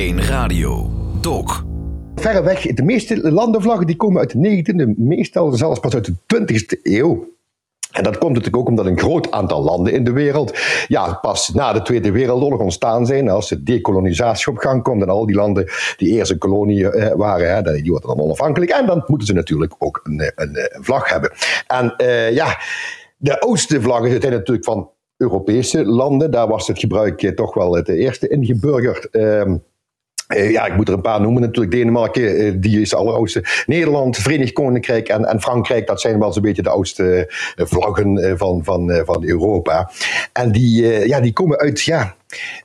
1 Radio. Dok. Verreweg, de meeste landenvlaggen die komen uit de 19e, meestal zelfs pas uit de 20e eeuw. En dat komt natuurlijk ook omdat een groot aantal landen in de wereld ja, pas na de Tweede Wereldoorlog ontstaan zijn. Als de dekolonisatie op gang komt en al die landen die eerst een kolonie eh, waren, die worden dan onafhankelijk. En dan moeten ze natuurlijk ook een, een, vlag hebben. En uh, ja, de oudste vlaggen zijn natuurlijk van Europese landen. Daar was het gebruik eh, toch wel het eerste ingeburgerd. Uh, uh, ja, ik moet er een paar noemen natuurlijk. Denemarken, uh, die is de alleroudste. Nederland, Verenigd Koninkrijk en, en Frankrijk, dat zijn wel zo'n beetje de oudste uh, vlaggen van, van, van Europa. En die, ja, die komen uit, ja,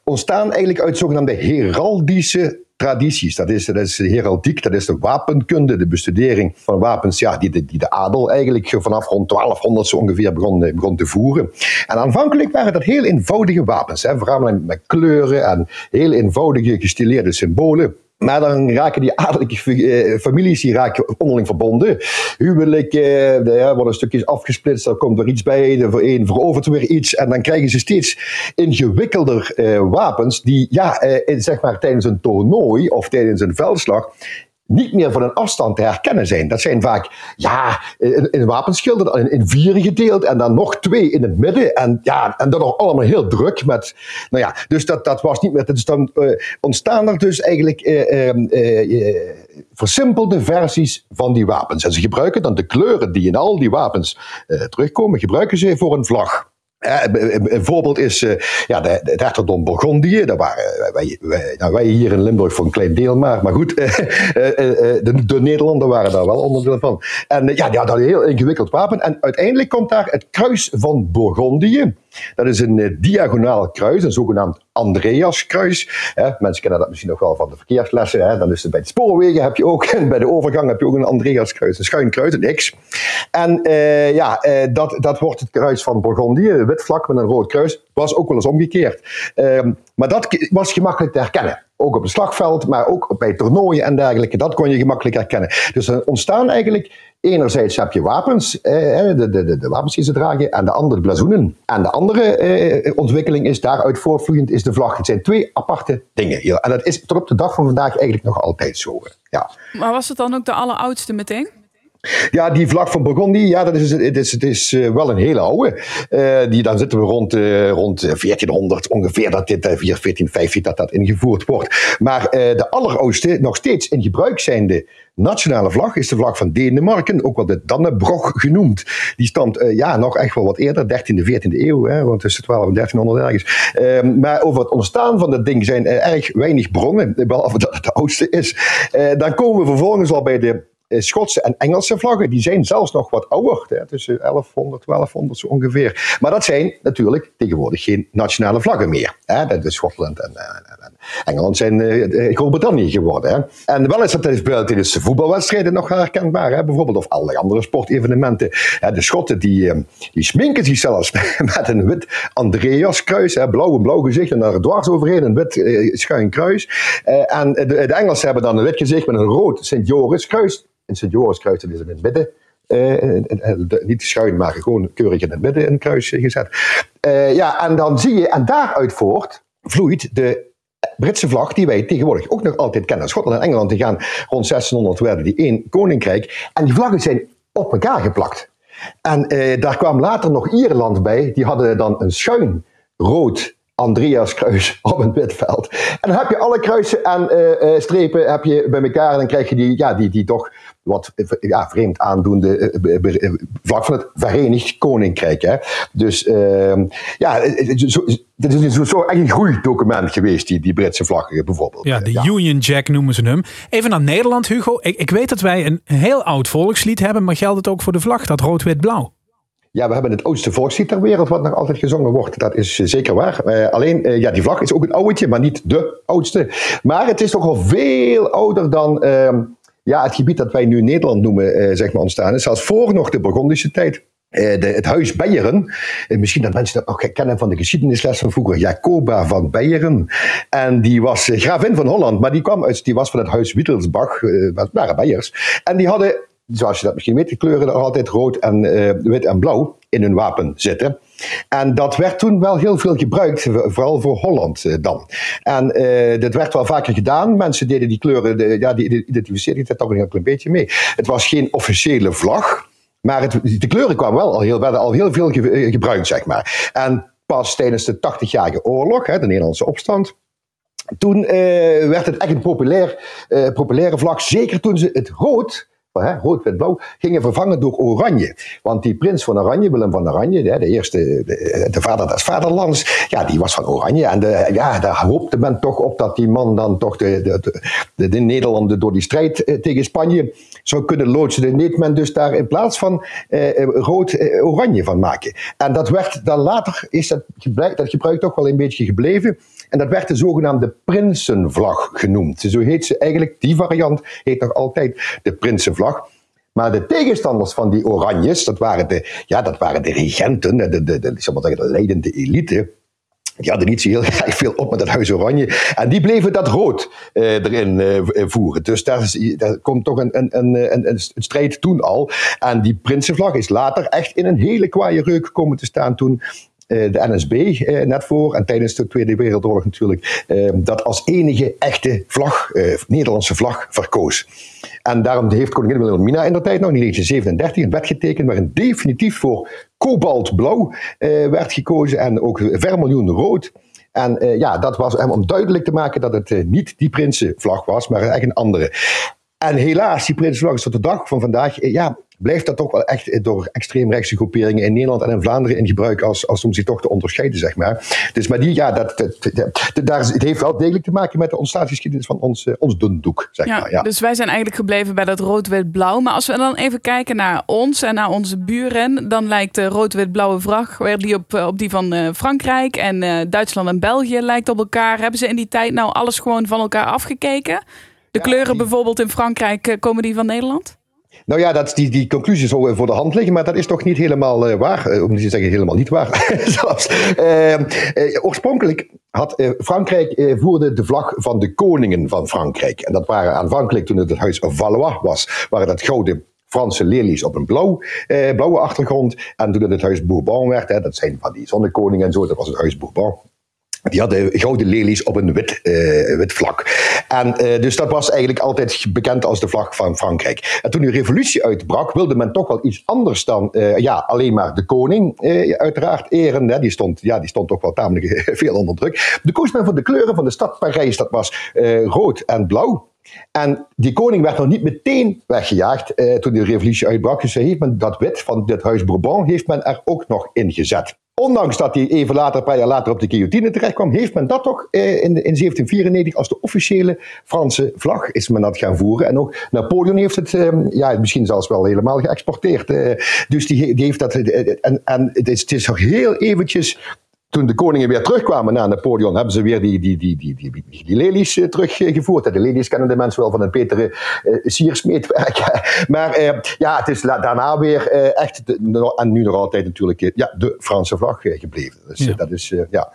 ontstaan eigenlijk uit zogenaamde heraldische tradities. Dat is, de heraldiek, dat is de wapenkunde, de bestudering van wapens ja, die, de, die de adel eigenlijk vanaf rond 1200 zo ongeveer begon, begon te voeren. En aanvankelijk waren dat heel eenvoudige wapens, hè, vooral met kleuren en heel eenvoudige gestileerde symbolen. Maar dan raken die adellijke eh, families die raken onderling verbonden. Huwelijken, uh, ja, worden stukjes afgesplitst, er komt er iets bij, de een verovert weer iets. En dan krijgen ze steeds ingewikkelder uh, wapens die ja, uh, zeg maar, tijdens een toernooi of tijdens een veldslag niet meer van een afstand te herkennen zijn. Dat zijn vaak, ja, een, een wapenschilder in, in vier gedeeld en dan nog twee in het midden. En ja, en dan nog allemaal heel druk met, nou ja, dus dat, dat was niet meer, dus dan uh, ontstaan er dus eigenlijk uh, versimpelde versies van die wapens. En ze gebruiken dan de kleuren die in al die wapens terugkomen, gebruiken ze voor een vlag. Een voorbeeld is ja, de, het hertogdom Bourgondië. Daar waren wij, wij, nou, wij, hier in Limburg voor een klein deel maar. Maar goed, de, de Nederlanden waren daar wel onderdeel van. En ja, die hadden een heel ingewikkeld wapen. En uiteindelijk komt daar het kruis van Bourgondië. Dat is een diagonaal kruis, een zogenaamd Andreaskruis. Mensen kennen dat misschien nog wel van de verkeerslessen. Dan is bij de spoorwegen heb je ook, en bij de overgang heb je ook een Andreaskruis, een schuin kruis, een X. En ja, dat, dat wordt het kruis van Bourgondië, wit vlak met een rood kruis, was ook wel eens omgekeerd. Um, maar dat was gemakkelijk te herkennen. Ook op het slagveld, maar ook bij toernooien en dergelijke. Dat kon je gemakkelijk herkennen. Dus er ontstaan eigenlijk, enerzijds heb je wapens, eh, de, de, de, wapens die ze dragen, en de andere blazoenen. En de andere eh, ontwikkeling is daaruit voortvloeiend is de vlag. Het zijn twee aparte dingen. En dat is tot op de dag van vandaag eigenlijk nog altijd zo. Ja. Maar was het dan ook de alleroudste meteen? Ja, die vlag van Burgondië, ja, dat is, het is, het is uh, wel een hele oude. Uh, die, dan zitten we rond, uh, rond 1400 ongeveer, dat dit 4, 1450 dat dat ingevoerd wordt. Maar de alleroudste, nog steeds in gebruik zijnde nationale vlag is de vlag van Denemarken, ook wel de Dannebrog genoemd. Die stamt ja, nog echt wel wat eerder, 13e, 14e eeuw, hè, want tussen 12 en 1300 ergens. Uh, maar over het ontstaan van dat ding zijn erg weinig bronnen, behalve dat het de oudste is. dan komen we vervolgens al bij de eh, Schotse en Engelse vlaggen, die zijn zelfs nog wat ouder, hè, tussen 1100, 1200 zo ongeveer. Maar dat zijn natuurlijk tegenwoordig geen nationale vlaggen meer. Hè. Schotland en, en, en Engeland zijn uh, Groot-Brittannië geworden. Hè. En wel is dat tijdens de voetbalwedstrijden nog herkenbaar, hè, bijvoorbeeld, of allerlei andere sportevenementen. Hè, de Schotten die, die sminken zich zelfs met een wit Andreaskruis, blauw en blauw gezicht en daar dwars overheen een wit schuin kruis. En de, de Engelsen hebben dan een wit gezicht met een rood Sint-Joris in Sint-Joris-kruis, is in het midden. Uh, niet schuin, maar gewoon keurig in het midden een kruis gezet. Uh, ja, en dan zie je, en daaruit voort vloeit de Britse vlag, die wij tegenwoordig ook nog altijd kennen. Schotland en Engeland die gaan rond 1600 werden die één koninkrijk. En die vlaggen zijn op elkaar geplakt. En daar kwam later nog Ierland bij, die hadden dan een schuin rood Andreas kruis op een wit veld. En dan heb je alle kruisen en uh, uh, strepen heb je bij elkaar en dan krijg je die, ja, die, die toch wat ja, vreemd aandoende uh, vlak van het Verenigd Koninkrijk. Hè. Dus ehm, ja, dit is zo, zo echt een groeidocument geweest, die, die Britse vlag bijvoorbeeld. Ja, de Union Jack noemen ze hem. Even naar Nederland, Hugo. Ik, ik weet dat wij een heel oud volkslied hebben, maar geldt het ook voor de vlag, dat rood-wit-blauw? Ja, we hebben het oudste volkslied ter wereld wat nog altijd gezongen wordt. Dat is eh, zeker waar. Uh, alleen, uh, ja, die vlag is ook een oudje, maar niet de oudste. Maar het is toch al veel ouder dan uh, ja, het gebied dat wij nu Nederland noemen, zeg maar, ontstaan is. Zelfs voor nog de Burgondische tijd. De, het huis Beieren, misschien dat mensen dat nog kennen van de geschiedenisles van vroeger, Jacoba van Beieren. En die was gravin van Holland, maar die, kwam uit, die was van het huis Wittelsbach, waren Beiers. En die hadden zoals je dat misschien weet, de kleuren er altijd rood en uh, wit en blauw. in hun wapen zitten. En dat werd toen wel heel veel gebruikt, vooral voor Holland eh, dan. En uh, dat werd wel vaker gedaan. Mensen deden die kleuren, de, ja, die identificeerden het toch een heel klein beetje mee. Het was geen officiële vlag, maar de kleuren kwamen wel al heel, werden al heel veel gebruikt, zeg maar. En pas tijdens de 80-jarige oorlog, hè, de Nederlandse opstand, toen werd het echt een populair, uh, populaire vlag. Zeker toen ze het rood hè, rood, wit, blauw, gingen vervangen door oranje. Want die prins van Oranje, Willem van Oranje, de, eerste, de, de, vader des vaderlands, ja, die was van Oranje. En de, ja, daar hoopte men toch op dat die man dan toch de, de, de, de Nederlanden door die strijd eh, tegen Spanje zou kunnen loodsen. Dan deed men dus daar in plaats van eh, eh rood eh, oranje van maken. En dat werd dan later, is dat, dat gebruik toch wel een beetje gebleven. En dat werd de zogenaamde Prinsenvlag genoemd. Zo heet ze eigenlijk, die variant heet nog altijd de Prinsenvlag. Maar de tegenstanders van die Oranjes, dat waren de, ja, dat waren de regenten, de, de, leidende elite. Die hadden niet zo heel erg veel op met dat Huis Oranje. En die bleven dat rood uh, erin uh, voeren. Dus daar, is, daar komt toch een, een, een, een, een strijd toen al. En die Prinsenvlag is later echt in een hele kwaaie reuk komen te staan toen eh, de NSB eh, net voor en tijdens de Tweede Wereldoorlog natuurlijk, eh, dat als enige echte vlag, Nederlandse vlag, verkoos. En daarom heeft koningin Wilhelmina in de tijd nog in 1937 een wet getekend waarin definitief voor kobaltblauw werd gekozen en ook vermiljoen rood. En ja, dat was om duidelijk te maken dat het niet die prinsenvlag was, maar echt een andere. En helaas, die prinsenvlag is tot de dag van vandaag, ja, blijft dat toch wel echt door extreemrechtse groeperingen in Nederland en in Vlaanderen in gebruik als, als om zich toch te onderscheiden, zeg maar. Dus maar die, ja, dat, daar, het heeft wel degelijk te maken met de ontstaansgeschiedenis van ons, uh, ons dundoek, zeg ja, maar. Ja. Dus wij zijn eigenlijk gebleven bij dat rood-wit-blauw. Maar als we dan even kijken naar ons en naar onze buren, dan lijkt de rood-wit-blauwe vlag weer die op, op die van uh, Frankrijk en Duitsland en België lijkt op elkaar. Hebben ze in die tijd nou alles gewoon van elkaar afgekeken? De kleuren bijvoorbeeld in Frankrijk, komen die van Nederland? Nou ja, dat, die, die conclusie zou voor de hand liggen, maar dat is toch niet helemaal uh, waar. Uh, om niet te zeggen helemaal niet waar. Zelfs. Uh, oorspronkelijk had Frankrijk voerde de vlag van de koningen van Frankrijk. En dat waren aanvankelijk, toen het het huis Valois was, waren dat gouden Franse lelies op een blauw, blauwe achtergrond. En toen het het huis Bourbon werd, hè, dat zijn van die zonnekoningen en zo, dat was het huis Bourbon. Die hadden gouden lelies op een wit, uh, wit vlak. En uh, dus dat was eigenlijk altijd bekend als de vlag van Frankrijk. En toen de revolutie uitbrak, wilde men toch wel iets anders dan uh, ja, alleen maar de koning uiteraard eren. Hè. Die, stond, ja, die stond toch wel tamelijk veel onder druk. De koos voor de kleuren van de stad Parijs. Dat was rood en blauw. En die koning werd nog niet meteen weggejaagd toen de revolutie uitbrak. Dus heeft men dat wit van dit huis Bourbon heeft men er ook nog ingezet. Ondanks dat hij even later, een paar jaar later op de guillotine terecht kwam, heeft men dat toch eh, in, in 1794 als de officiële Franse vlag is men dat gaan voeren. En ook Napoleon heeft het, eh, ja, misschien zelfs wel helemaal geëxporteerd. Eh, dus die, die heeft dat, eh, en, en het is, het is nog heel eventjes toen de koningen weer terugkwamen na Napoleon, hebben ze weer die, die, die, die, die, die lelies uh, teruggevoerd. De lelies kennen de mensen wel van een betere uh, siersmeetwerk. maar uh, ja, het is daarna weer echt, de, en nu nog altijd natuurlijk, ja, de Franse vlag gebleven. Dus ja. dat is, ja.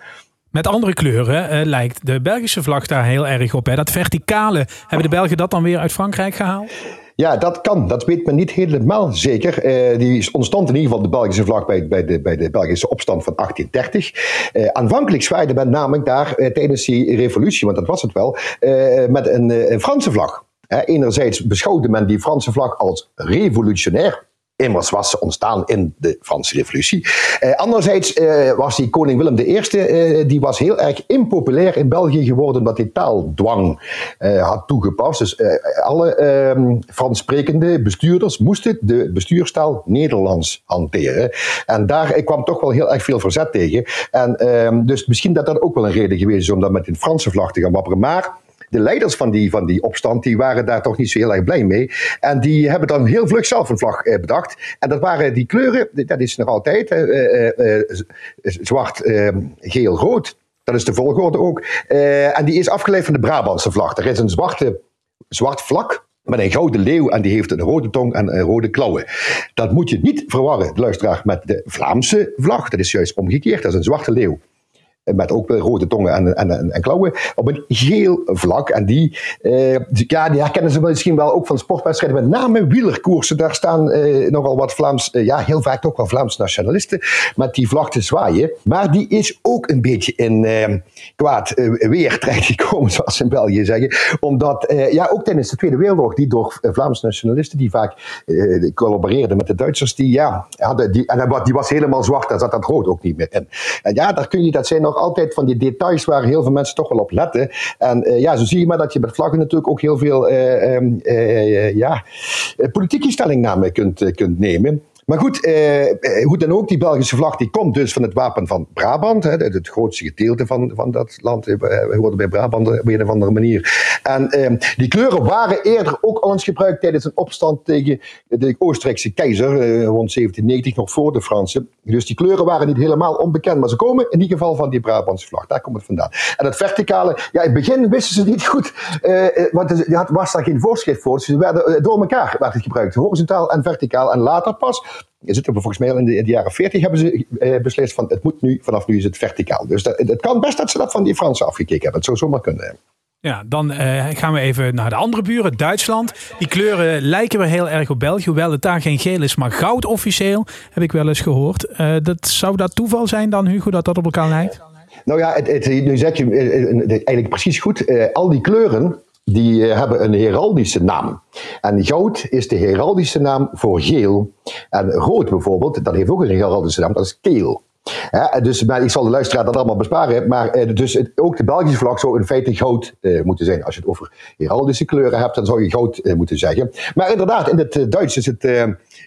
Met andere kleuren lijkt de Belgische vlag daar heel erg op. Hè? Dat verticale, hebben de Belgen dat dan weer uit Frankrijk gehaald? Ja, dat kan. Dat weet men niet helemaal zeker. Uh, die ontstond in ieder geval de Belgische vlag bij, bij, de, bij de Belgische opstand van 1830. Uh, aanvankelijk zwaaide men namelijk daar uh, tijdens die revolutie, want dat was het wel, met een, een Franse vlag. enerzijds beschouwde men die Franse vlag als revolutionair, immers was ze ontstaan in de Franse Revolutie. Eh, anderzijds eh, was die koning Willem I, eh, die was heel erg impopulair in België geworden omdat hij taaldwang eh, had toegepast. Dus eh, alle ehm, Frans sprekende bestuurders moesten de bestuurstaal Nederlands hanteren. En daar kwam toch wel heel erg veel verzet tegen. En ehm, dus misschien dat dat ook wel een reden geweest is om dat met een Franse vlag te gaan wapperen. Maar de leiders van die, van die opstand, die waren daar toch niet zo heel erg blij mee. En die hebben dan heel vlug zelf een vlag eh, bedacht. En dat waren die kleuren, dat is nog altijd eh, eh, zwart, ehm, geel, rood. Dat is de volgorde ook. en die is afgeleid van de Brabantse vlag. Er is een zwarte, zwart vlak met een gouden leeuw en die heeft een rode tong en rode klauwen. Dat moet je niet verwarren, luisteraar, met de Vlaamse vlag. Dat is juist omgekeerd, dat is een zwarte leeuw met ook rode tongen en, en, en, klauwen, op een geel vlak. En die, ja, die herkennen ze misschien wel ook van sportwedstrijden, met name wielerkoersen. Daar staan nogal wat Vlaams, ja, heel vaak ook wel Vlaams nationalisten met die vlag te zwaaien. Maar die is ook een beetje in kwaad weer terechtgekomen, zoals ze in België zeggen. Omdat, ja, ook tijdens de Tweede Wereldoorlog, die door Vlaamse nationalisten, die vaak collaboreerden met de Duitsers, die, ja, hadden die, en die was helemaal zwart, daar zat dat rood ook niet meer in. En ja, daar kun je, dat zijn nog altijd van die details waar heel veel mensen toch wel op letten. En uh, ja, zo zie je maar dat je met vlaggen natuurlijk ook heel veel uh, uh, ja, politieke stellingnamen kunt, kunt nemen. Maar goed, eh, eh, hoe dan ook, die Belgische vlag die komt dus van het wapen van Brabant. Hè, het, grootste gedeelte van, van dat land. Eh, bij Brabant op een of andere manier. En eh, die kleuren waren eerder ook al eens gebruikt tijdens een opstand tegen de Oostenrijkse keizer. Eh, rond 1790, nog voor de Fransen. Dus die kleuren waren niet helemaal onbekend. Maar ze komen in ieder geval van die Brabantse vlag. Daar komt het vandaan. En het verticale, ja, in het begin wisten ze niet goed. Eh, want er was daar geen voorschrift voor. Dus ze werden door elkaar werd het gebruikt. Horizontaal en verticaal. En later pas je zit er volgens mij al in de, in de, jaren 40 hebben ze eh, beslist van het moet nu, vanaf nu is het verticaal. Dus dat, het kan best dat ze dat van die Fransen afgekeken hebben. Het zou zomaar kunnen. Ja, dan uh, gaan we even naar de andere buren, Duitsland. Die kleuren lijken weer heel erg op België, hoewel het daar geen geel is, maar goud officieel, heb ik wel eens gehoord. Uh, dat, zou dat toeval zijn dan, Hugo, dat dat op elkaar lijkt? Nou ja, het, het, nu zeg je eigenlijk precies goed. al die kleuren die uh, hebben een heraldische naam. En goud is de heraldische naam voor geel. En rood bijvoorbeeld, dat heeft ook een heraldische naam, dat is keel. Dus, maar ik zal de luisteraar dat allemaal besparen. Maar uh, dus het, ook de Belgische vlag zou in feite goud uh, moeten zijn. Als je het over heraldische kleuren hebt, dan zou je goud uh, moeten zeggen. Maar inderdaad, in het Duits is het.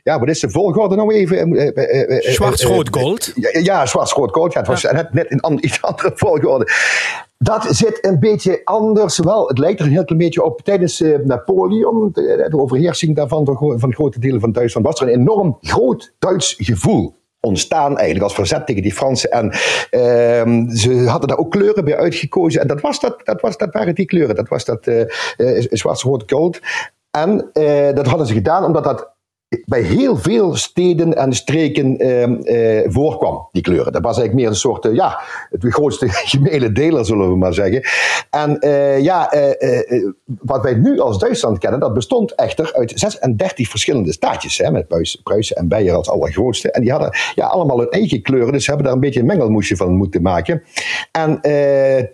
ja, wat is de volgorde nou even? Zwart-rood-gold. ja, ja zwart-rood-gold. Ja, het was ja. net, net in iets andere volgorde. Dat zit een beetje anders. Wel, het lijkt er een heel klein beetje op. Tijdens uh, Napoleon, de, overheersing daarvan van, grote delen van Duitsland, was er een enorm groot Duits gevoel ontstaan eigenlijk als verzet tegen die Fransen. En uh, ze hadden daar ook kleuren bij uitgekozen. En dat, was dat, dat, was, dat waren die kleuren. Dat was dat uh, zwart, rood, gold. En dat hadden ze gedaan omdat dat bij heel veel steden en streken eh, eh, voorkwam, die kleuren. Dat was eigenlijk meer een soort, uh, ja, het grootste gemene deler, zullen we maar zeggen. En uh, ja, wat wij nu als Duitsland kennen, dat bestond echter uit 36 verschillende staatjes, hè, met Pruisen en Beieren als allergrootste. En die hadden ja, allemaal hun eigen kleuren, dus ze hebben daar een beetje een mengelmoesje van moeten maken. En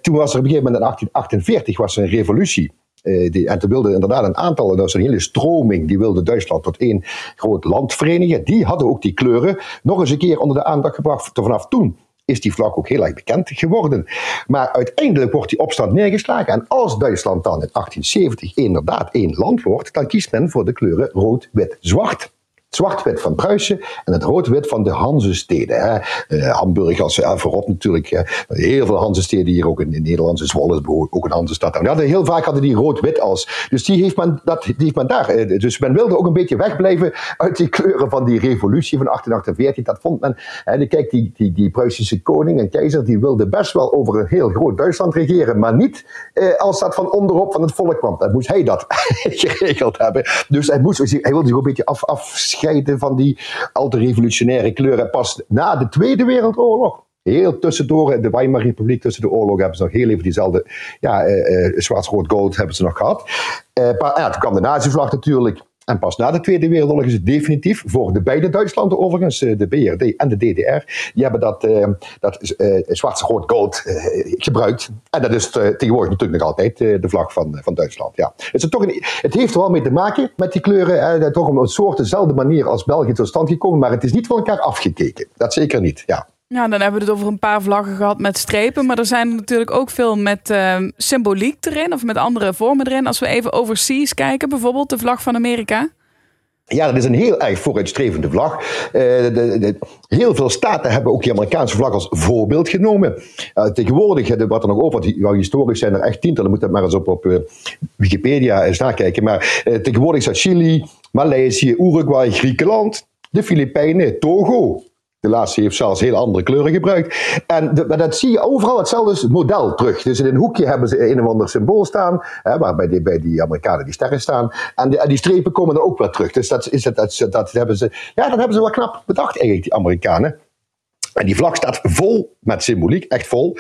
toen was er op een gegeven moment in 1848 was er een revolutie die, en toen wilde inderdaad een aantal, dat was een hele stroming, die wilde Duitsland tot één groot land verenigen. Die hadden ook die kleuren nog eens een keer onder de aandacht gebracht. Vanaf toen is die vlag ook heel erg bekend geworden. Maar uiteindelijk wordt die opstand neergeslagen. En als Duitsland dan in 1870 inderdaad één land wordt, dan kiest men voor de kleuren rood, wit, zwart zwart-wit van Pruisen en het rood-wit van de Hanzesteden. Hè. Uh, Hamburg als voorop natuurlijk. Uh, heel veel Hanzesteden hier ook in, in Nederland. Zwolle is ook een Hanzestad. Heel vaak hadden die rood-wit als. Dus die heeft men, dat, die heeft men daar. Uh, dus men wilde ook een beetje wegblijven uit die kleuren van die revolutie van 1848. Dat vond men. Hè, kijk, die, die, die Pruisische koning en keizer die wilde best wel over een heel groot Duitsland regeren. Maar niet uh, als dat van onderop van het volk kwam. Dan moest hij dat geregeld hebben. Dus hij, moest, hij wilde zich ook een beetje af, van die revolutionaire kleuren. Pas na de Tweede Wereldoorlog heel tussendoor, de Weimar Republiek tussen de oorlogen, hebben ze nog heel even diezelfde ja, uh, uh, zwart-rood-gold hebben ze nog gehad. Maar, ja, toen kwam de nazi-vlag natuurlijk. En pas na de Tweede Wereldoorlog is het definitief voor de beide Duitslanden overigens, de BRD en de DDR, die hebben dat, uh, dat uh, zwart-rood-gold uh, gebruikt. En dat is tegenwoordig natuurlijk nog altijd de vlag van, van Duitsland. Ja. Het, is toch een, het heeft er wel mee te maken met die kleuren, toch op een soort dezelfde manier als België tot stand gekomen, maar het is niet van elkaar afgekeken. Dat zeker niet, ja. Ja, dan hebben we het over een paar vlaggen gehad met strepen. Maar er zijn natuurlijk ook veel met uh, symboliek erin of met andere vormen erin. Als we even overseas kijken, bijvoorbeeld de vlag van Amerika. Ja, dat is een heel erg vooruitstrevende vlag. Uh, de, de, heel veel staten hebben ook die Amerikaanse vlag als voorbeeld genomen. Uh, tegenwoordig, wat er nog over, wat historisch zijn er echt tientallen, moet dat maar eens op, op Wikipedia eens nakijken. Maar tegenwoordig staat Chili, Maleisië, Uruguay, Griekenland, de Filipijnen, Togo, de laatste heeft zelfs heel andere kleuren gebruikt. En de, dat zie je overal hetzelfde model terug. Dus in een hoekje hebben ze een of ander symbool staan, hè, waar bij die, bij die Amerikanen die sterren staan. En, die strepen komen dan ook weer terug. Dus dat, is dat, dat, hebben ze, ja, dat hebben ze wel knap bedacht eigenlijk, die Amerikanen. En die vlag staat vol met symboliek, echt vol.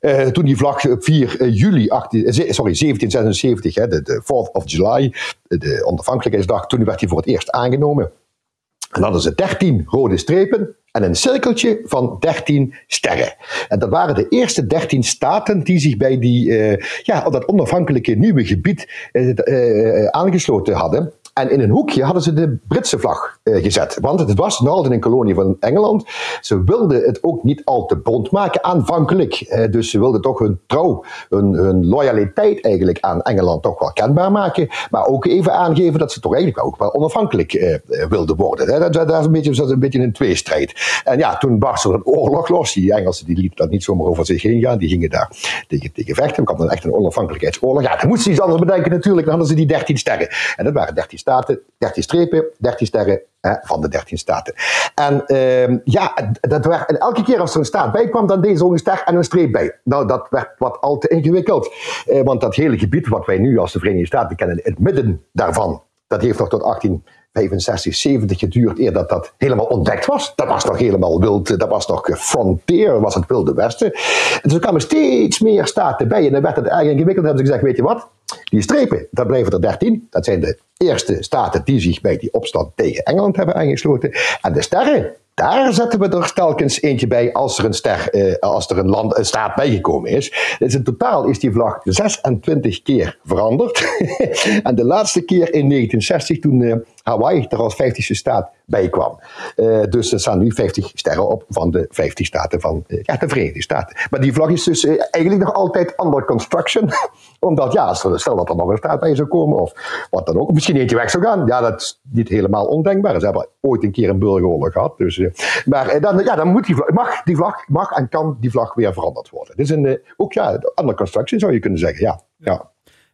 Uh, toen die vlag op 4 juli 18, sorry, 1776, hè, de, de 4th of July, de onafhankelijkheidsdag, toen werd hij voor het eerst aangenomen. En dan hadden ze 13 rode strepen en een cirkeltje van 13 sterren. En dat waren de eerste 13 staten die zich bij die, uh, ja, dat onafhankelijke nieuwe gebied uh, uh, aangesloten hadden. En in een hoekje hadden ze de Britse vlag uh, gezet. Want het was nog altijd een kolonie van Engeland. Ze wilden het ook niet al te bond maken aanvankelijk. Uh, dus ze wilden toch hun trouw, hun, loyaliteit eigenlijk aan Engeland toch wel kenbaar maken. Maar ook even aangeven dat ze toch eigenlijk ook wel onafhankelijk uh, wilden worden. Dat, is een beetje, een beetje een tweestrijd. En ja, toen barstte er een oorlog los. Die Engelsen die lieten dat niet zomaar over zich heen gaan. Die gingen daar tegen, tegen vechten. Er kwam dan echt een onafhankelijkheidsoorlog. Ja, dan moesten ze iets anders bedenken natuurlijk. Dan hadden ze die 13 sterren. En dat waren 13 staten, 13 strepen, 13 sterren hè, van de 13 staten. En uh, ja, dat werd, en elke keer als er een staat bij kwam, dan deed een ster en een streep bij. Nou, dat werd wat al te ingewikkeld. Uh, want dat hele gebied wat wij nu als de Verenigde Staten kennen, het midden daarvan, dat heeft nog tot 18. 65, 70 geduurd eer dat dat helemaal ontdekt was. Dat was nog helemaal wild, dat was nog frontier, was het wilde westen. En dus er kwamen steeds meer staten bij en dan werd het eigenlijk ingewikkeld. Dan hebben ze gezegd, weet je wat, die strepen, dat blijven er 13. Dat zijn de eerste staten die zich bij die opstand tegen Engeland hebben aangesloten. En de sterren, daar zetten we er telkens eentje bij als er een, ster, eh, als er een, land, een staat bijgekomen is. Dus in totaal is die vlag 26 keer veranderd. en de laatste keer in 1960 toen eh, Hawaii er als 50ste staat bij kwam. Uh, dus er staan nu 50 sterren op van de 50 staten van uh, ja, de Verenigde Staten. Maar die vlag is dus uh, eigenlijk nog altijd under construction. Omdat ja, stel dat er nog een staat bij zou komen of wat dan ook. Misschien eentje weg zou gaan. Ja, dat is niet helemaal ondenkbaar. Ze hebben ooit een keer een burgeroorlog gehad. Dus, maar dan, ja, dan moet die vlag, mag die vlag mag en kan die vlag weer veranderd worden. Dus een, ook ja, under construction zou je kunnen zeggen. Ja, ja.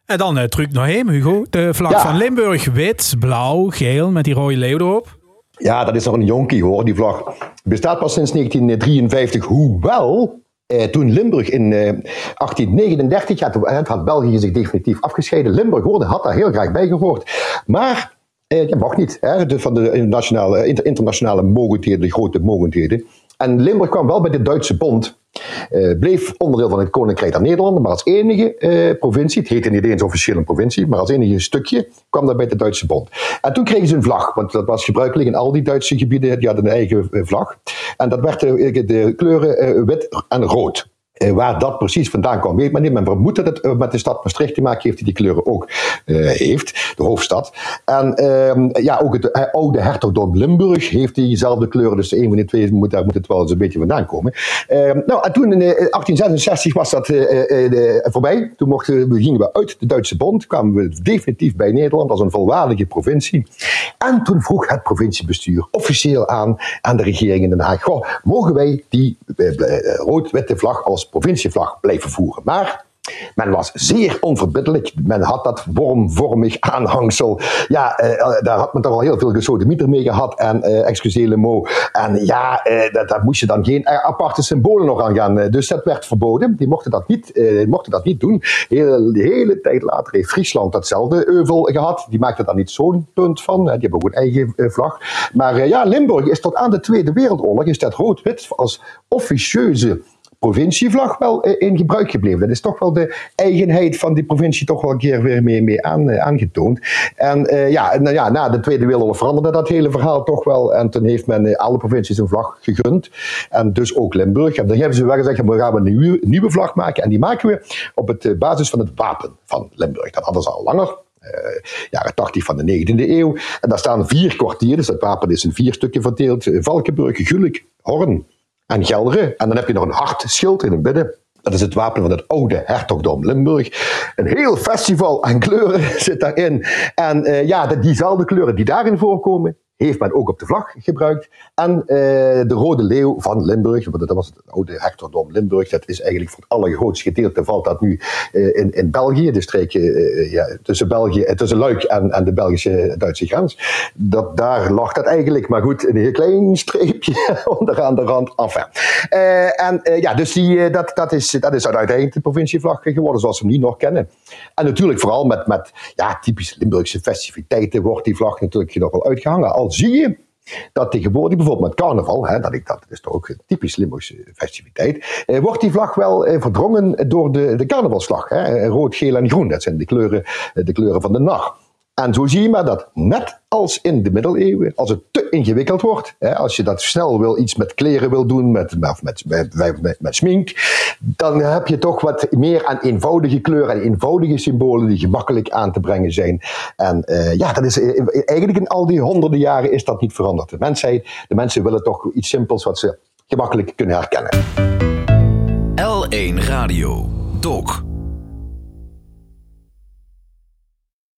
En dan uh, terug naar hem, Hugo. De vlag ja. van Limburg, wit, blauw, geel met die rode leeuw erop. Ja, dat is nog een jonkie hoor, die vlag. Bestaat pas sinds 1953, hoewel eh, toen Limburg in eh, 1839, ja, had België zich definitief afgescheiden. Limburg hoorde, had daar heel graag bij gehoord. Maar eh, dat mag niet, hè, de, van de nationale, inter, internationale mogendheden, de grote mogendheden. En Limburg kwam wel bij de Duitse Bond. Uh, bleef onderdeel van het Koninkrijk der Nederlanden, maar als enige uh, provincie, het heette niet eens officieel een provincie, maar als enige stukje kwam dat bij de Duitse Bond. En toen kregen ze een vlag, want dat was gebruikelijk in al die Duitse gebieden, die hadden een eigen uh, vlag. En dat werd de kleuren wit en rood. Uh, waar dat precies vandaan kwam, weet men niet. Men vermoedt dat het uh, met de stad Maastricht te maken heeft, die die kleuren ook uh, heeft, de hoofdstad. En ehm, ja, ook het oude hertogdom Limburg heeft diezelfde kleuren, dus een van die twee moet, daar moet het wel eens een beetje vandaan komen. Ehm, nou, en toen in 1866 was dat voorbij. Toen mochten, we, gingen we uit de Duitse Bond, kwamen we definitief bij Nederland als een volwaardige provincie. En toen vroeg het provinciebestuur officieel aan, aan de regering in Den Haag, goh, mogen wij die rood-witte vlag als provincievlag blijven voeren. Maar men was zeer onverbiddelijk. Men had dat wormvormig aanhangsel. Ja, eh, daar had men toch al heel veel gesodemieter mee gehad. En uh, le mot. En ja, dat, daar moest je dan geen aparte symbolen nog aan gaan. Dus dat werd verboden. Die mochten dat niet, mochten dat niet doen. Heel, de hele tijd later heeft Friesland datzelfde euvel gehad. Die maakte daar niet zo'n punt van. Die hebben ook een eigen vlag. Maar ja, Limburg is tot aan de Tweede Wereldoorlog is dat rood-wit als officieuze provincievlag wel in gebruik gebleven. Dat is toch wel de eigenheid van die provincie toch wel een keer weer mee, mee aan, aangetoond. En uh, ja, nou ja, na de Tweede Wereldoorlog veranderde dat hele verhaal toch wel. En toen heeft men alle provincies een vlag gegund. En dus ook Limburg. En dan hebben ze wel gezegd, we gaan een nieuwe, vlag maken. En die maken we op het basis van het wapen van Limburg. Dat hadden ze al langer. Uh, jaren 80 van de 19e eeuw. En daar staan vier kwartieren, dus het wapen is in vier stukken verdeeld. Valkenburg, Gulik, Horn, en Gelderen. En dan heb je nog een hard schild in het midden. Dat is het wapen van het oude hertogdom Limburg. Een heel festival aan kleuren zit daarin. En uh, ja, diezelfde kleuren die daarin voorkomen, heeft men ook op de vlag gebruikt. En uh, de Rode Leeuw van Limburg, want dat was het oude hertogdom Limburg, dat is eigenlijk voor het allergrootste gedeelte valt dat nu uh, in, in België, de streek uh, ja, tussen, België, tussen Luik en, en de Belgische-Duitse grens. Dat, daar lag dat eigenlijk, maar goed, een heel klein streepje onderaan de rand. Enfin. en ja, dus die, dat, dat, is, dat is uiteindelijk de provincievlag geworden zoals we hem nu nog kennen. En natuurlijk vooral met, met ja, typisch Limburgse festiviteiten wordt die vlag natuurlijk nog wel uitgehangen. Zie je dat tegenwoordig bijvoorbeeld met carnaval, hè, dat, ik, dat is toch ook een typisch Limburgse festiviteit, eh, wordt die vlag wel eh, verdrongen door de, de carnavalsvlag. Hè, rood, geel en groen, dat zijn de kleuren, eh, de kleuren van de nacht. En zo zie je maar dat net als in de middeleeuwen, als het te ingewikkeld wordt, hè, als je dat snel wil, iets met kleren wil doen, met, met, met, met, smink, dan heb je toch wat meer aan eenvoudige kleuren en eenvoudige symbolen die gemakkelijk aan te brengen zijn. En uh, ja, dat is uh, eigenlijk in al die honderden jaren is dat niet veranderd. De mensheid, de mensen willen toch iets simpels wat ze gemakkelijk kunnen herkennen. L1 Radio, Dok.